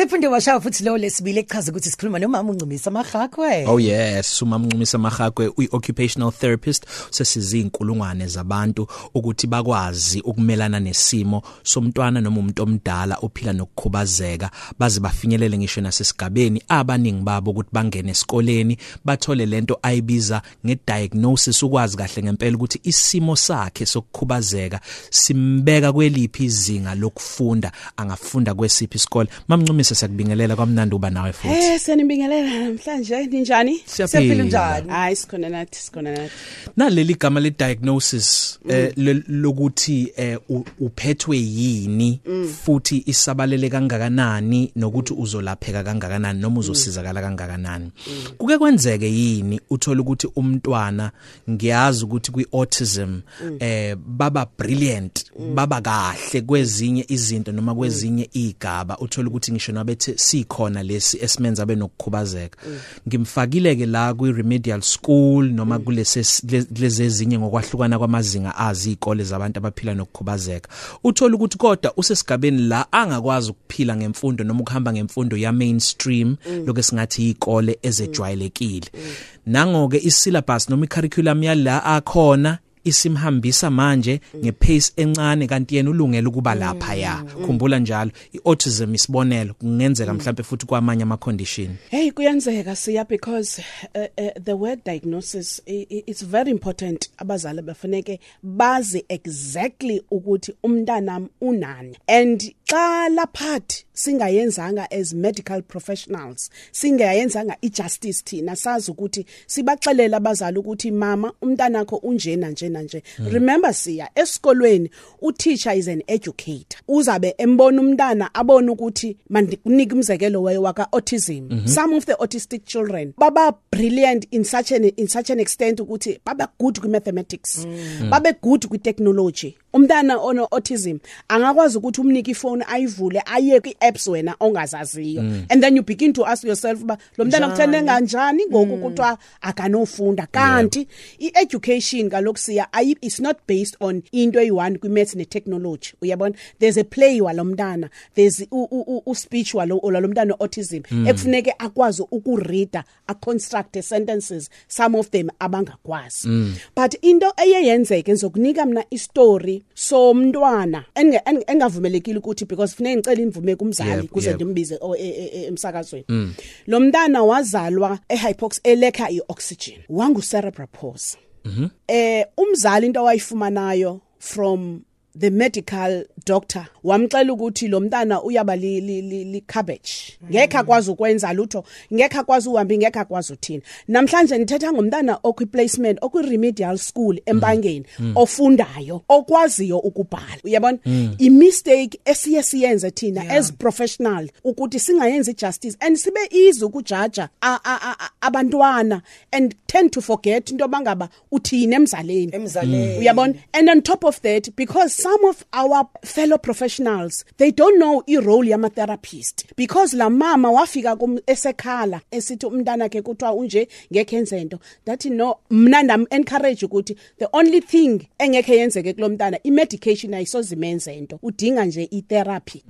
Sephinde washaya futhi lo lesibili echaza ukuthi sikhuluma nomama uncumisa Magakwe. Oh yes, umama uncumisa Magakwe uyi-occupational therapist sesizinkulungwane zabantu ukuthi bakwazi ukumelana nesimo somntwana noma umuntu omdala ophila nokukhubazeka baze bafinyelele ngisho nasesigabeni abaningi babo ukuthi bangene esikoleni bathole lento ayibiza ngediagnosis ukwazi kahle ngempela ukuthi isimo sakhe sokukhubazeka simbeka kweliphi izinga lokufunda angafunda kwesiphi isikole mamncumisa siyakubingelela kwamnandi uba nawe futhi. Eh senibingelela namhlanje. Ninjani? Siyaphila. Njani? Hayi sikhona nathi sikhona nathi. naleli gama le diagnosis eh le- lokuthi eh u- uphethwe yini futhi isabalele kangakanani nokuthi uzolapheka kangakanani noma uzosizakala kangakanani. Kuke kwenzeke yini uthola ukuthi umntwana ngiyazi ukuthi kwi autism eh baba brilliant baba kahle kwezinye izinto noma kwezinye igaba. Uthola ukuthi ngisho nabethe sikhona lesi esimenza benokukhubazeka ngimfakile ke la kwi remedial school noma kulese lezi ezinye ngokwahlukana kwamazinga azi izikole zabantu abaphila nokukhubazeka. Uthola ukuthi kodwa usesigabeni la angakwazi ukuphila ngemfundo noma ukuhamba ngemfundo ya mainstream lokho singathi izikole ezejwayelekile. Nangoke isyllabus noma icurriculum yala akhona isimhambisa manje ngepace encane kanti yena ulungele ukuba lapha ya khumbula njalo iautism isibonelo kungenzeka mhlawumbe futhi kwamanye ama condition Hey kuyenzeka siya because uh, uh, the word diagnosis i- i- it's very important. Abazali bafaneke bazi exactly ukuthi umntana unani. And xa laphathi singayenzanga as medical professionals singayenzanga ijustice thina sazi ukuthi sibaxelela abazali ukuthi mama umntanakho unjena njena nje remember siya esikolweni uteacher is an educator. Uzabe embona umntana abone ukuthi mandikunika umzekelo wayo waka autism some of the autistic children baba brilliant in such an in such an extent ukuthi baba good kwi mathematics babe good kwi technology umntana ono autism angakwazi ukuthi umnike ifone ayivule aye kwi apps wena ongazaziyo. And then you begin to ask yourself ba lo mntana kuthene kanjani? Ngoku kuthiwa akanofunda. Kanti i-education kaloku siya ayi- it's not based on into eyi-one kwi-maths ne-technology. Uyabona? There's a play walo mntana. There's u- u- u- u-speech walo walo mntana autism. Ekufuneke akwazi ukureada aconstruct sentences some of them abangakwazi. But into eyeyenzeke ngizokunika mina istory somntwana engavumelekile ukuthi because funeka ngicela imvume kumzali kuze ndimbize o- e- e- e- emsakazweni. Lo mntana wazalwa ehypox elekha ioxygen. Wangucerebral palsy. Eh umzali into awayifumanayo from the medical doctor wamxela ukuthi lo mntana uyaba li, li, li, li cabbage. Ngeke akwazi ukwenza lutho ngeke akwazi uhamba ngeke akwazi uthina namhlanje nithetha ngomntana okwi placement okwi remedial school empangeni ofundayo okwaziyo ukubhala. Uyabona? I mistake esiye siyenze thina as professional ukuthi singayenzi justice and sibe easy ukujaja a- a- a- a- abantwana and tend to forget into bangaba uthini emzaleni. Emzaleni. uyabona? And on top of that because some of our fellow professionals they don't know i role yama therapist because la mama wafika kum esekhala esithi umntana ke kuthiwa unje ngeke enze into that no mina ndam encourage ukuthi the only thing engeke yenzeke kulomntana i medication ayisozimenze into udinga nje i therapy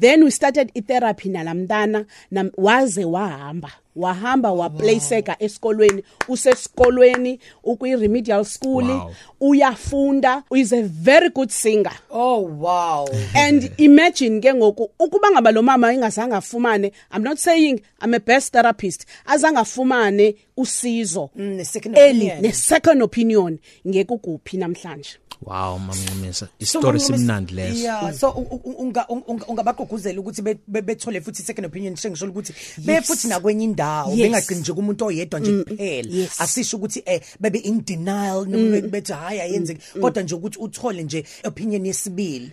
then we started i therapy nalamntana nam waze wahamba. Wahamba waplayseka esikolweni usesikolweni ukwi remedial school Wow. uyafunda is a very good singer. Oh wow. and imagine ke ngoku ukuba ngaba lo mama ingazange afumane i'm not saying i'm a best therapist azange afumane usizo Mm, ne second early opinion. ne second opinion ngeke kuphi namhlanje. Wow mamncumisa So, istory Mama, simnandi leso. Yeah, so u- u- unga unga- ungabagqugquzela ukuthi be- be- bethole futhi second opinion shengisho ukuthi be futhi nakwenye indawo Yes. bengagcini nje kumuntu oyedwa nje kuphela. yes. Asisho ukuthi eh bebe in denial noma be- bethi hayi ayenze kodwa nje ukuthi uthole nje opinion yesibili.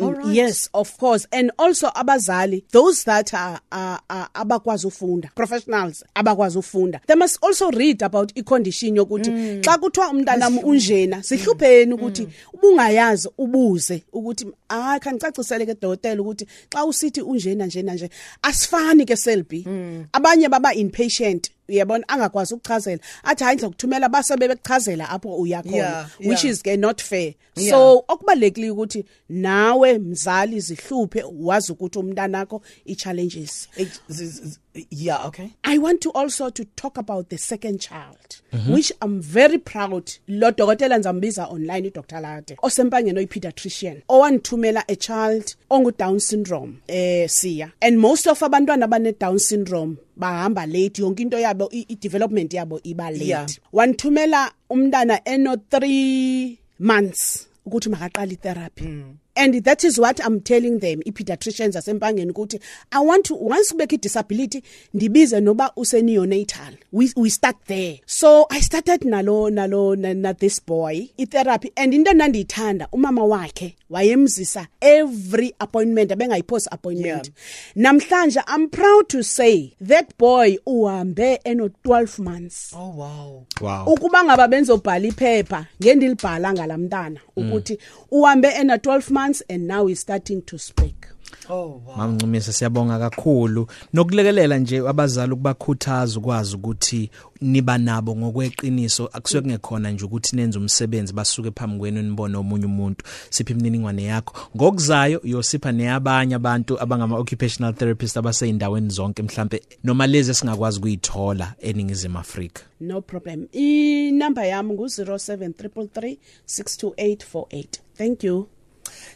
Alright. yes of course. And also abazali those that are, are, are abakwazi ufunda professionals abakwazi ufunda they must also read about i condition yokuthi xa kuthiwa umntana wami unjena sihlupheni ukuthi ubungayazi ubuze ukuthi hayi kanicacisele ke dokotela ukuthi xa usithi unjena njena nje asifani ke selbi abanye baba impatient. Uyabona angakwazi ukuchazela athi hayi ngizokuthumela base bebekuchazela apho uya khona Yeah, which yeah. is ke not fair Yeah. so okubalekile ukuthi nawe mzali zihluphe wazi ukuthi umntanakho i challenges It- z- z- yeah okay I want to also to talk about the second child mm -hmm. which I'm very proud lo dokotela nzambiza online uDr Lade osempangeni oyi pediatrician owanithumela a child ongu down syndrome eh siya and most of abantwana abane down syndrome bahamba late yonke into yabo i i- development yabo iba late Yeah. wanithumela umntana eno 3 months ukuthi makaqala itherapy mm. And that is what i'm telling them i-pediatricians asempangeni ukuthi i want to once kubekho i-disability ndibize noba useneonatal. We, we start there. So i started nalo nalo na, na this boy i-therapy. And into endandiyithanda umama wakhe wayemzisa every appointment abengayi-post appointment. Yeah. namhlanje i'm proud to say that boy uhambe eno-12 months. Oh wow. Wow. Ukuba ngaba benzobhala iphepha ngendilibhala ngalamntana ukuthi uhambe ena 12 months and now he's starting to speak. Oh wow. Mamncumisa siyabonga kakhulu. Nokulekelela nje abazali ukubakhuthaza ukwazi ukuthi niba nabo ngokweqiniso akusuke kungekhona nje ukuthi nenze umsebenzi basuke phambi kwenu nibone omunye umuntu. Sipha imininingwane yakho. Ngokuzayo uyosipha neyabanye abantu abangama occupational therapists abaseyindaweni zonke mhlambe noma lezi singakwazi kuyithola eningizimu Afrika. No problem. Inumber yami ngu-0733 62848 thank you.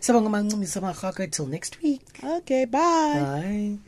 Sabonga mancumisa mahaka till next week. Okay bye. Bye.